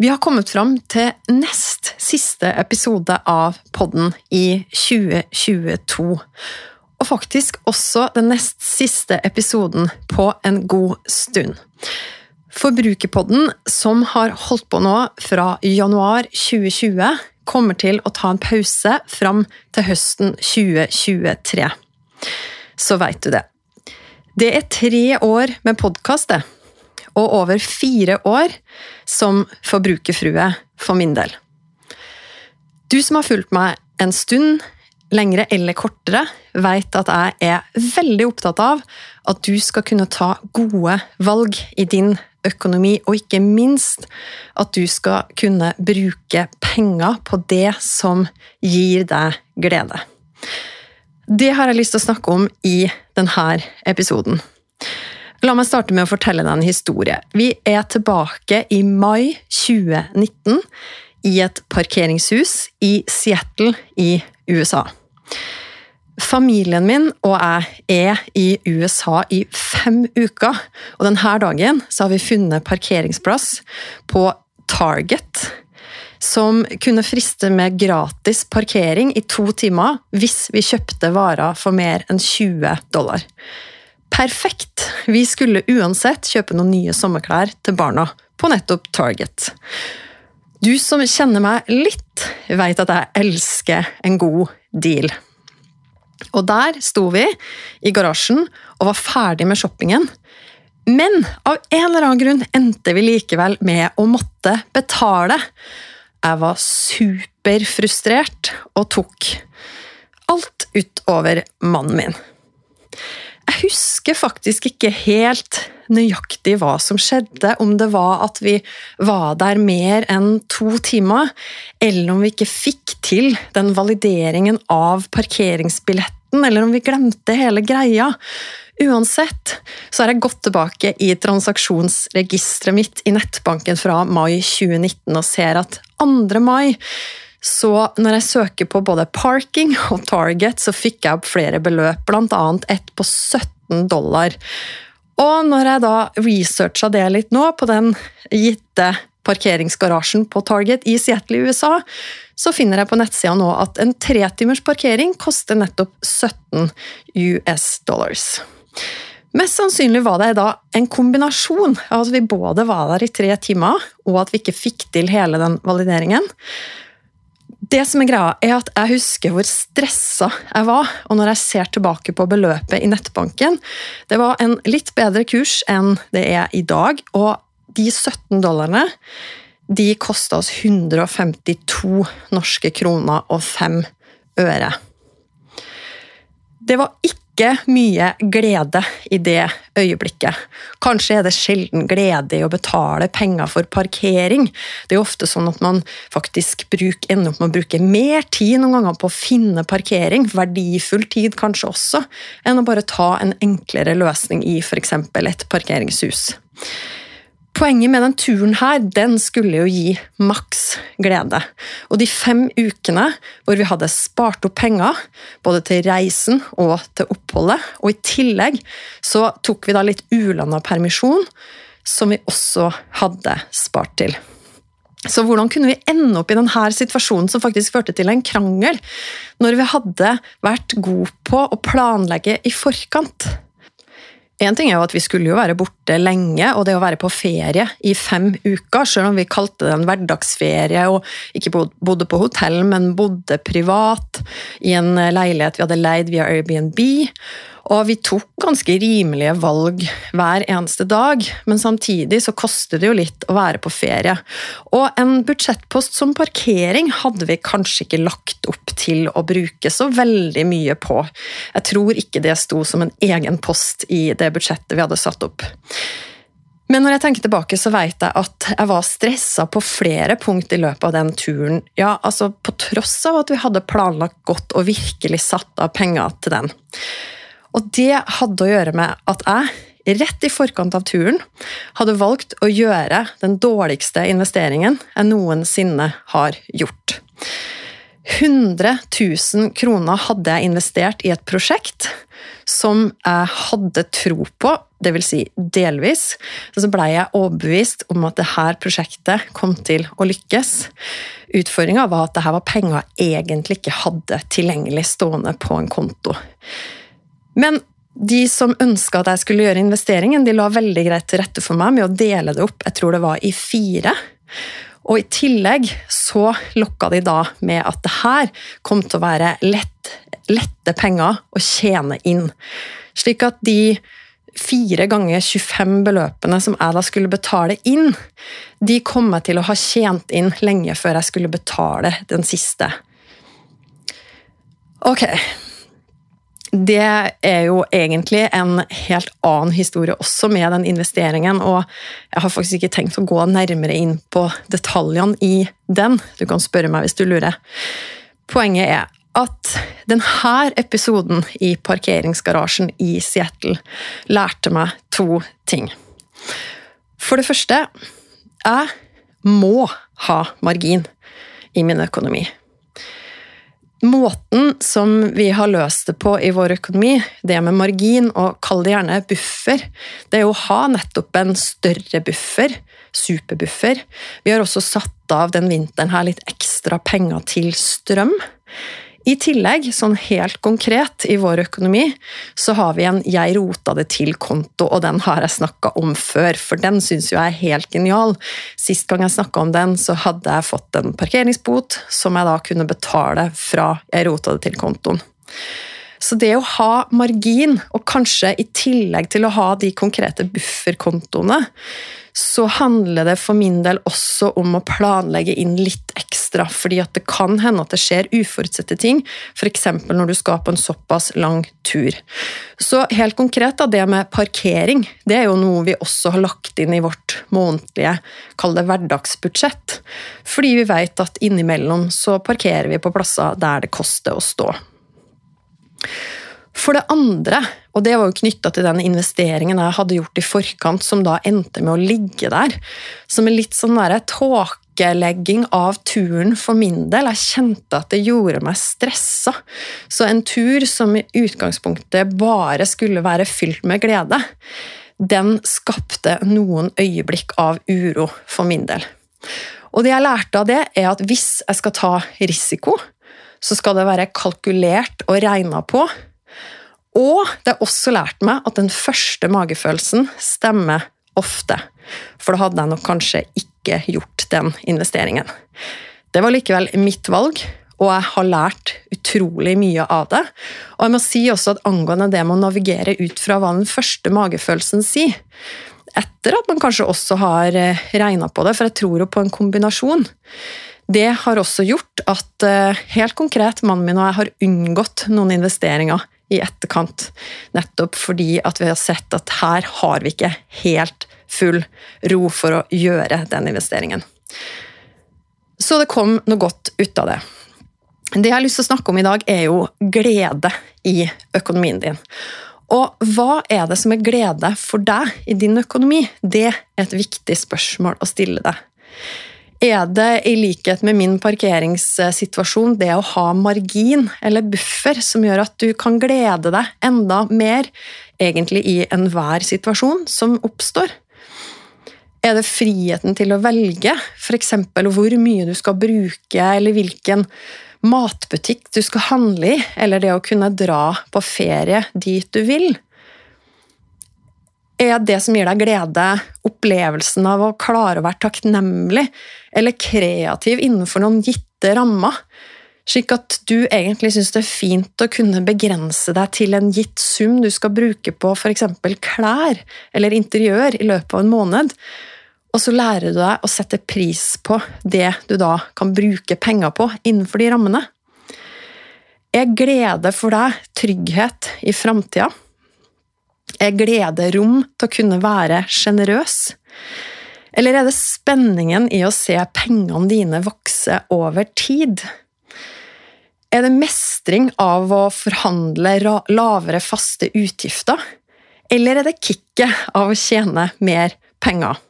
Vi har kommet fram til nest siste episode av podden i 2022. Og faktisk også den nest siste episoden på en god stund. Forbrukerpodden, som har holdt på nå fra januar 2020, kommer til å ta en pause fram til høsten 2023. Så veit du det. Det er tre år med podkast, det og over fire år som forbrukerfrue for min del. Du som har fulgt meg en stund, lengre eller kortere, veit at jeg er veldig opptatt av at du skal kunne ta gode valg i din økonomi, og ikke minst at du skal kunne bruke penger på det som gir deg glede. Det har jeg lyst til å snakke om i denne episoden. La meg starte med å fortelle deg en historie. Vi er tilbake i mai 2019 i et parkeringshus i Seattle i USA. Familien min og jeg er i USA i fem uker, og denne dagen har vi funnet parkeringsplass på Target, som kunne friste med gratis parkering i to timer hvis vi kjøpte varer for mer enn 20 dollar perfekt! Vi skulle uansett kjøpe noen nye sommerklær til barna på nettopp Target. Du som kjenner meg litt, veit at jeg elsker en god deal. Og der sto vi i garasjen og var ferdig med shoppingen. Men av en eller annen grunn endte vi likevel med å måtte betale. Jeg var superfrustrert og tok alt utover mannen min. Jeg husker faktisk ikke helt nøyaktig hva som skjedde, om det var at vi var der mer enn to timer, eller om vi ikke fikk til den valideringen av parkeringsbilletten, eller om vi glemte hele greia. Uansett så har jeg gått tilbake i transaksjonsregisteret mitt i nettbanken fra mai 2019 og ser at 2. mai så når jeg søker på både parking og target, så fikk jeg opp flere beløp, bl.a. ett på 17 dollar. Og når jeg da researcha det litt nå, på den gitte parkeringsgarasjen på Target i Seattle i USA, så finner jeg på nettsida nå at en tretimers parkering koster nettopp 17 US dollars. Mest sannsynlig var det da en kombinasjon av at vi både var der i tre timer, og at vi ikke fikk til hele den valideringen. Det som er greia, er at jeg husker hvor stressa jeg var. Og når jeg ser tilbake på beløpet i nettbanken Det var en litt bedre kurs enn det er i dag. Og de 17 dollarene de kosta oss 152 norske kroner og 5 øre. Det var ikke ikke mye glede i det øyeblikket. Kanskje er det sjelden glede i å betale penger for parkering. Det er ofte sånn at man faktisk bruker, ender opp med å bruke mer tid noen ganger på å finne parkering, verdifull tid kanskje også, enn å bare ta en enklere løsning i f.eks. et parkeringshus. Poenget med den turen her, den skulle jo gi maks glede. Og de fem ukene hvor vi hadde spart opp penger, både til reisen og til oppholdet, og i tillegg så tok vi da litt ulanda permisjon, som vi også hadde spart til. Så hvordan kunne vi ende opp i denne situasjonen som faktisk førte til en krangel, når vi hadde vært gode på å planlegge i forkant? En ting er jo at Vi skulle jo være borte lenge, og det å være på ferie i fem uker, selv om vi kalte det en hverdagsferie og ikke bodde på hotell, men bodde privat i en leilighet vi hadde leid via Airbnb. Og vi tok ganske rimelige valg hver eneste dag, men samtidig så koster det jo litt å være på ferie. Og en budsjettpost som parkering hadde vi kanskje ikke lagt opp til å bruke så veldig mye på. Jeg tror ikke det sto som en egen post i det budsjettet vi hadde satt opp. Men når jeg tenker tilbake, så vet jeg at jeg var stressa på flere punkt i løpet av den turen. Ja, altså På tross av at vi hadde planlagt godt og virkelig satt av penger til den. Og det hadde å gjøre med at jeg, rett i forkant av turen, hadde valgt å gjøre den dårligste investeringen jeg noensinne har gjort. 100 000 kroner hadde jeg investert i et prosjekt som jeg hadde tro på, dvs. Si delvis. Så blei jeg overbevist om at dette prosjektet kom til å lykkes. Utfordringa var at dette var penger jeg egentlig ikke hadde tilgjengelig stående på en konto. Men de som ønska at jeg skulle gjøre investeringen, de la veldig greit til rette for meg med å dele det opp, jeg tror det var i fire. Og i tillegg så lokka de da med at det her kom til å være lett, lette penger å tjene inn. Slik at de fire ganger 25 beløpene som jeg da skulle betale inn, de kom jeg til å ha tjent inn lenge før jeg skulle betale den siste. Ok, det er jo egentlig en helt annen historie også med den investeringen, og jeg har faktisk ikke tenkt å gå nærmere inn på detaljene i den. Du kan spørre meg hvis du lurer. Poenget er at denne episoden i parkeringsgarasjen i Seattle lærte meg to ting. For det første jeg må ha margin i min økonomi. Måten som vi har løst det på i vår økonomi, det med margin, og kall det gjerne buffer, det er å ha nettopp en større buffer, superbuffer. Vi har også satt av den vinteren her litt ekstra penger til strøm. I tillegg, sånn helt konkret i vår økonomi, så har vi en 'jeg rota det til'-konto, og den har jeg snakka om før, for den syns jeg er helt genial. Sist gang jeg snakka om den, så hadde jeg fått en parkeringsbot som jeg da kunne betale fra 'jeg rota det til'-kontoen. Så det å ha margin, og kanskje i tillegg til å ha de konkrete bufferkontoene, så handler det for min del også om å planlegge inn litt ekstra, fordi at det kan hende at det skjer uforutsette ting, f.eks. når du skal på en såpass lang tur. Så helt konkret, da, det med parkering, det er jo noe vi også har lagt inn i vårt månedlige, kall det hverdagsbudsjett, fordi vi vet at innimellom så parkerer vi på plasser der det koster å stå. For det andre, og det var jo knytta til den investeringen jeg hadde gjort i forkant, som da endte med å ligge der, som en litt sånn tåkelegging av turen for min del. Jeg kjente at det gjorde meg stressa. Så en tur som i utgangspunktet bare skulle være fylt med glede, den skapte noen øyeblikk av uro for min del. Og det jeg lærte av det, er at hvis jeg skal ta risiko, så skal det være kalkulert og regna på og det har også lært meg at den første magefølelsen stemmer ofte. For da hadde jeg nok kanskje ikke gjort den investeringen. Det var likevel mitt valg, og jeg har lært utrolig mye av det. Og jeg må si også at angående det med å navigere ut fra hva den første magefølelsen sier, etter at man kanskje også har eh, regna på det, for jeg tror jo på en kombinasjon. Det har også gjort at eh, helt konkret mannen min og jeg har unngått noen investeringer i etterkant. Nettopp fordi at vi har sett at her har vi ikke helt full ro for å gjøre den investeringen. Så det kom noe godt ut av det. Det jeg har lyst til å snakke om i dag, er jo glede i økonomien din. Og hva er det som er glede for deg i din økonomi? Det er et viktig spørsmål å stille deg er det i likhet med min parkeringssituasjon det å ha margin eller buffer som gjør at du kan glede deg enda mer egentlig i enhver situasjon som oppstår? Er det friheten til å velge f.eks. hvor mye du skal bruke, eller hvilken matbutikk du skal handle i, eller det å kunne dra på ferie dit du vil? Er det som gir deg glede, opplevelsen av å klare å være takknemlig eller kreativ innenfor noen gitte rammer? Slik at du egentlig syns det er fint å kunne begrense deg til en gitt sum du skal bruke på f.eks. klær eller interiør i løpet av en måned, og så lærer du deg å sette pris på det du da kan bruke penger på innenfor de rammene. Er glede for deg trygghet i framtida? Er glede rom til å kunne være sjenerøs? Eller er det spenningen i å se pengene dine vokse over tid? Er det mestring av å forhandle lavere faste utgifter? Eller er det kicket av å tjene mer penger?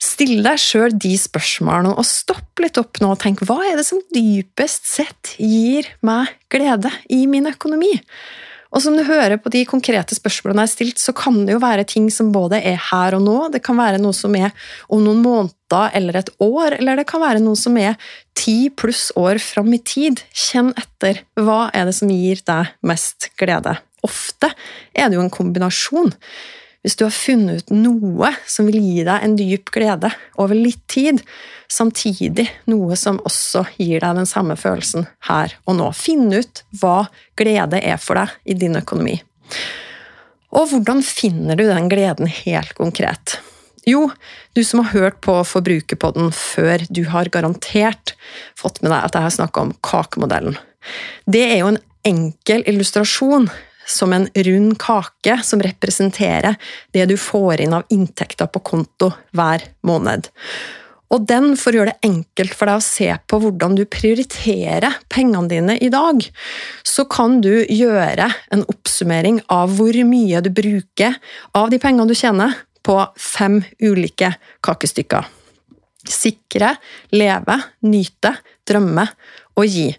Still deg sjøl de spørsmålene, og stopp litt opp nå og tenk hva er det som dypest sett gir meg glede i min økonomi? Og som du hører på de konkrete spørsmålene jeg har stilt, så kan det jo være ting som både er her og nå, det kan være noe som er om noen måneder eller et år, eller det kan være noe som er ti pluss år fram i tid. Kjenn etter. Hva er det som gir deg mest glede? Ofte er det jo en kombinasjon. Hvis du har funnet ut noe som vil gi deg en dyp glede over litt tid, samtidig noe som også gir deg den samme følelsen her og nå. Finn ut hva glede er for deg i din økonomi. Og hvordan finner du den gleden helt konkret? Jo, du som har hørt på Forbrukerpodden før, du har garantert fått med deg at jeg har snakka om kakemodellen. Det er jo en enkel illustrasjon som en rund kake som representerer det du får inn av inntekter på konto hver måned. Og den, får gjøre det enkelt for deg å se på hvordan du prioriterer pengene dine i dag, så kan du gjøre en oppsummering av hvor mye du bruker av de pengene du tjener, på fem ulike kakestykker. Sikre, leve, nyte, drømme og gi.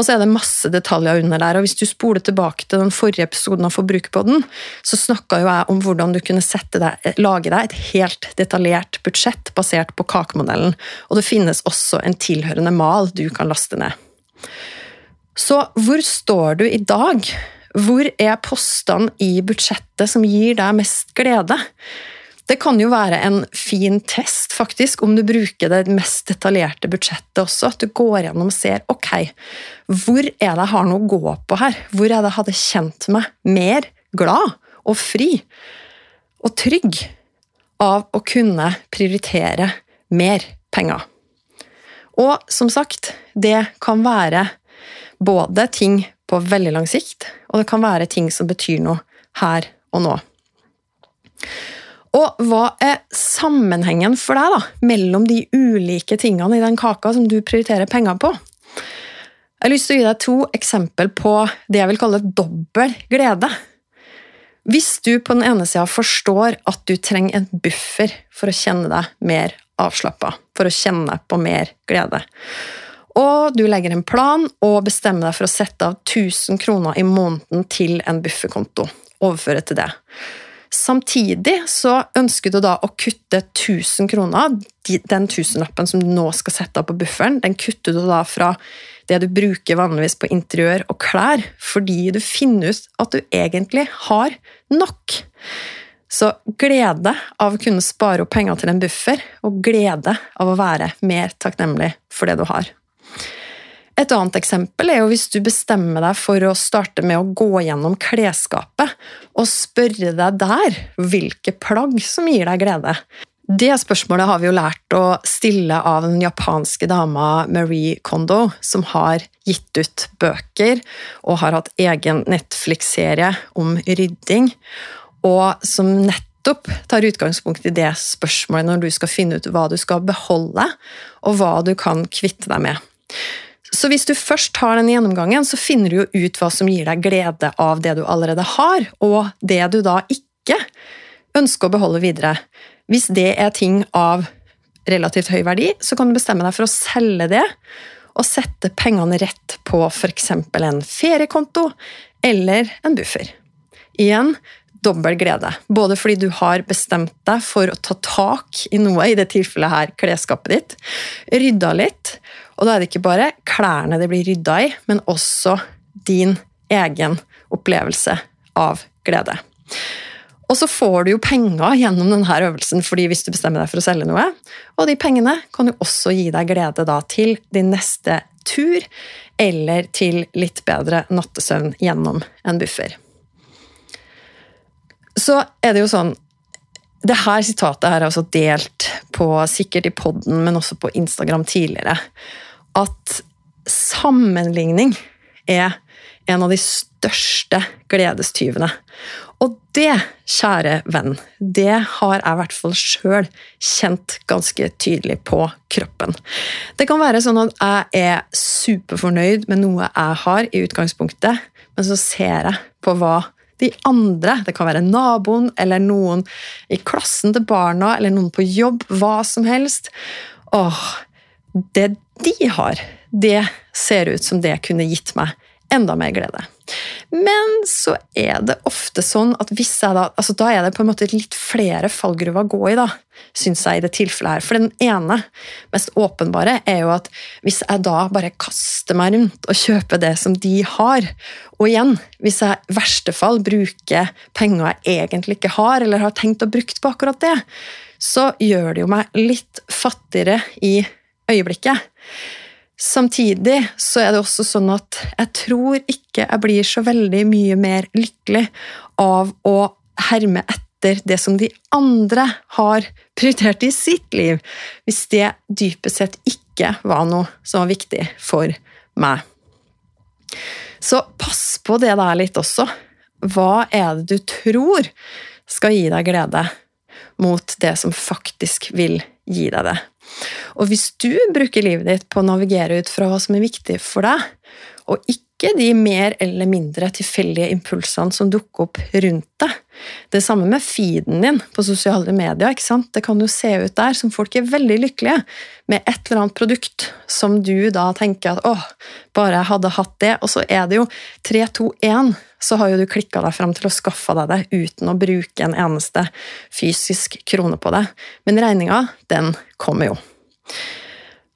Og så er det masse detaljer under der. og Hvis du spoler tilbake til den forrige episoden av Forbrukerpodden, så snakka jo jeg om hvordan du kunne deg, lage deg et helt detaljert budsjett basert på kakemodellen. Og det finnes også en tilhørende mal du kan laste ned. Så hvor står du i dag? Hvor er postene i budsjettet som gir deg mest glede? Det kan jo være en fin test, faktisk, om du bruker det mest detaljerte budsjettet også. At du går gjennom og ser ok, hvor er det jeg har noe å gå på her? Hvor er det jeg hadde kjent meg mer glad og fri og trygg av å kunne prioritere mer penger? Og som sagt, det kan være både ting på veldig lang sikt, og det kan være ting som betyr noe her og nå. Og hva er sammenhengen for deg da, mellom de ulike tingene i den kaka som du prioriterer penger på? Jeg har lyst til å gi deg to eksempel på det jeg vil kalle dobbel glede. Hvis du på den ene sida forstår at du trenger en buffer for å kjenne deg mer avslappa, for å kjenne på mer glede, og du legger en plan og bestemmer deg for å sette av 1000 kroner i måneden til en bufferkonto, overføre til det Samtidig så ønsker du da å kutte 1000 kroner. Den tusenlappen som du nå skal sette av på bufferen, den kutter du da fra det du bruker vanligvis på interiør og klær, fordi du finner ut at du egentlig har nok. Så glede av å kunne spare opp penger til en buffer, og glede av å være mer takknemlig for det du har. Et annet eksempel er jo hvis du bestemmer deg for å starte med å gå gjennom klesskapet og spørre deg der hvilke plagg som gir deg glede. Det spørsmålet har vi jo lært å stille av den japanske dama Marie Kondo, som har gitt ut bøker og har hatt egen Netflix-serie om rydding, og som nettopp tar utgangspunkt i det spørsmålet når du skal finne ut hva du skal beholde, og hva du kan kvitte deg med. Så hvis du først tar den gjennomgangen, så finner du jo ut hva som gir deg glede av det du allerede har, og det du da ikke ønsker å beholde videre. Hvis det er ting av relativt høy verdi, så kan du bestemme deg for å selge det og sette pengene rett på f.eks. en feriekonto eller en buffer. Igjen dobbel glede. Både fordi du har bestemt deg for å ta tak i noe, i det tilfellet her klesskapet ditt, rydda litt, og da er det ikke bare klærne det blir rydda i, men også din egen opplevelse av glede. Og så får du jo penger gjennom denne øvelsen fordi hvis du bestemmer deg for å selge noe. Og de pengene kan jo også gi deg glede da til din neste tur, eller til litt bedre nattesøvn gjennom en buffer. Så er det jo sånn det her sitatet her er også delt på, sikkert i poden, men også på Instagram tidligere at sammenligning er en av de største gledestyvene. Og det, kjære venn, det har jeg i hvert fall sjøl kjent ganske tydelig på kroppen. Det kan være sånn at jeg er superfornøyd med noe jeg har i utgangspunktet, men så ser jeg på hva de andre, det kan være naboen eller noen i klassen til barna eller noen på jobb, hva som helst Åh, det de har, det ser ut som det kunne gitt meg enda mer glede. Men så er det ofte sånn at hvis jeg da altså Da er det på en måte litt flere fallgruver å gå i, da, syns jeg, i det tilfellet her. For den ene, mest åpenbare, er jo at hvis jeg da bare kaster meg rundt og kjøper det som de har, og igjen, hvis jeg i verste fall bruker penger jeg egentlig ikke har, eller har tenkt å bruke på akkurat det, så gjør det jo meg litt fattigere i øyeblikket. Samtidig så er det også sånn at jeg tror ikke jeg blir så veldig mye mer lykkelig av å herme etter det som de andre har prioritert i sitt liv, hvis det dypest sett ikke var noe som var viktig for meg. Så pass på det der litt også. Hva er det du tror skal gi deg glede, mot det som faktisk vil gi deg det? Og hvis du bruker livet ditt på å navigere ut fra hva som er viktig for deg, og ikke de mer eller mindre tilfeldige impulsene som dukker opp rundt deg Det samme med feeden din på sosiale medier. ikke sant? Det kan jo se ut der som folk er veldig lykkelige med et eller annet produkt som du da tenker at åh, bare jeg hadde hatt det, og så er det jo 3, 2, 1 så har jo du klikka deg fram til å skaffe deg det uten å bruke en eneste fysisk krone på det. Men regninga, den kommer jo.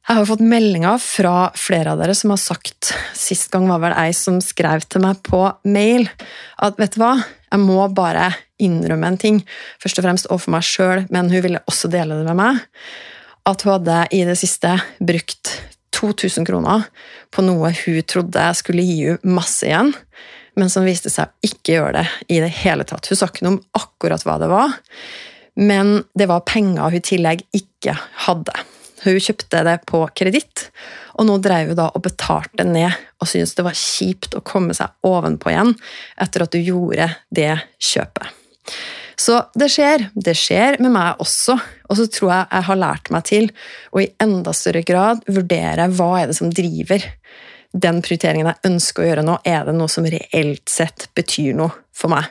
Jeg har fått meldinger fra flere av dere som har sagt Sist gang var vel ei som skrev til meg på mail at vet du hva, jeg må bare innrømme en ting, først og fremst overfor meg sjøl, men hun ville også dele det med meg. At hun hadde i det siste brukt 2000 kroner på noe hun trodde skulle gi henne masse igjen, men som viste seg å ikke gjøre det i det hele tatt. Hun sa ikke noe om akkurat hva det var, men det var penger hun i tillegg ikke hadde. Hun kjøpte det på kreditt, og nå drev hun da og betalte ned og syntes det var kjipt å komme seg ovenpå igjen etter at hun gjorde det kjøpet. Så det skjer. Det skjer med meg også. Og så tror jeg jeg har lært meg til å i enda større grad vurdere hva er det som driver den prioriteringen jeg ønsker å gjøre nå, er det noe som reelt sett betyr noe for meg?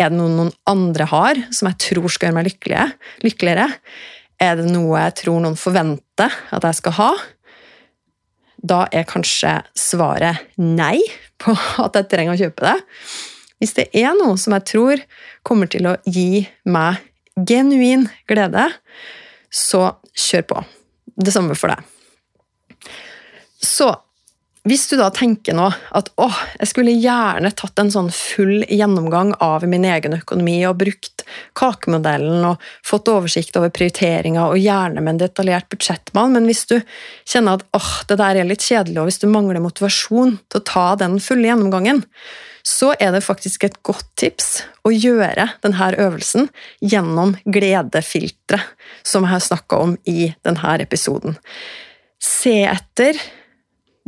Er det noe noen andre har, som jeg tror skal gjøre meg lykkeligere? Er det noe jeg tror noen forventer at jeg skal ha? Da er kanskje svaret nei på at jeg trenger å kjøpe det. Hvis det er noe som jeg tror kommer til å gi meg genuin glede, så kjør på. Det samme for deg. Så hvis du da tenker nå at åh, jeg skulle gjerne tatt en sånn full gjennomgang av min egen økonomi og brukt kakemodellen og fått oversikt over prioriteringer og gjerne med en detaljert budsjettmann, men hvis du kjenner at åh, det der er litt kjedelig, og hvis du mangler motivasjon til å ta den fulle gjennomgangen, så er det faktisk et godt tips å gjøre denne øvelsen gjennom gledefilteret, som jeg har snakka om i denne episoden. Se etter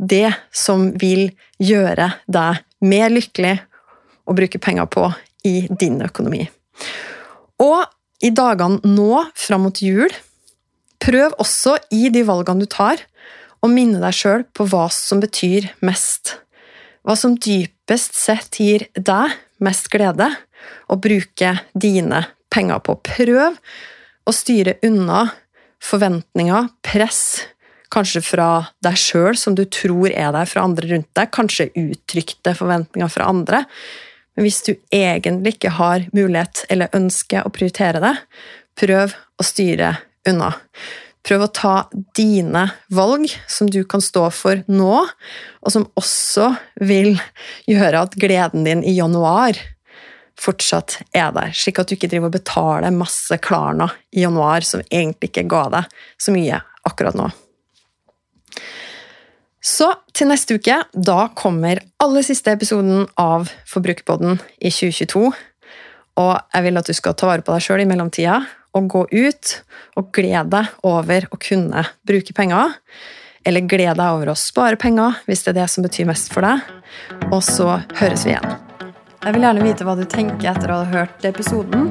det som vil gjøre deg mer lykkelig å bruke penger på i din økonomi. Og i dagene nå fram mot jul, prøv også i de valgene du tar, å minne deg sjøl på hva som betyr mest. Hva som dypest sett gir deg mest glede å bruke dine penger på. Prøv å styre unna forventninger, press, kanskje fra deg sjøl, som du tror er der fra andre rundt deg, kanskje uttrykte forventninger fra andre. Men hvis du egentlig ikke har mulighet eller ønske å prioritere det, prøv å styre unna. Prøv å ta dine valg, som du kan stå for nå, og som også vil gjøre at gleden din i januar fortsatt er der, slik at du ikke driver og betaler masse Klarna i januar som egentlig ikke ga deg så mye akkurat nå. Så til neste uke, da kommer aller siste episoden av Forbrukerpodden i 2022. Og jeg vil at du skal ta vare på deg sjøl i mellomtida og gå ut og glede deg over å kunne bruke penger. eller glede deg over å spare penger, hvis det er det som betyr mest for deg. Og så høres vi igjen. Jeg vil gjerne vite hva du tenker etter å ha hørt episoden.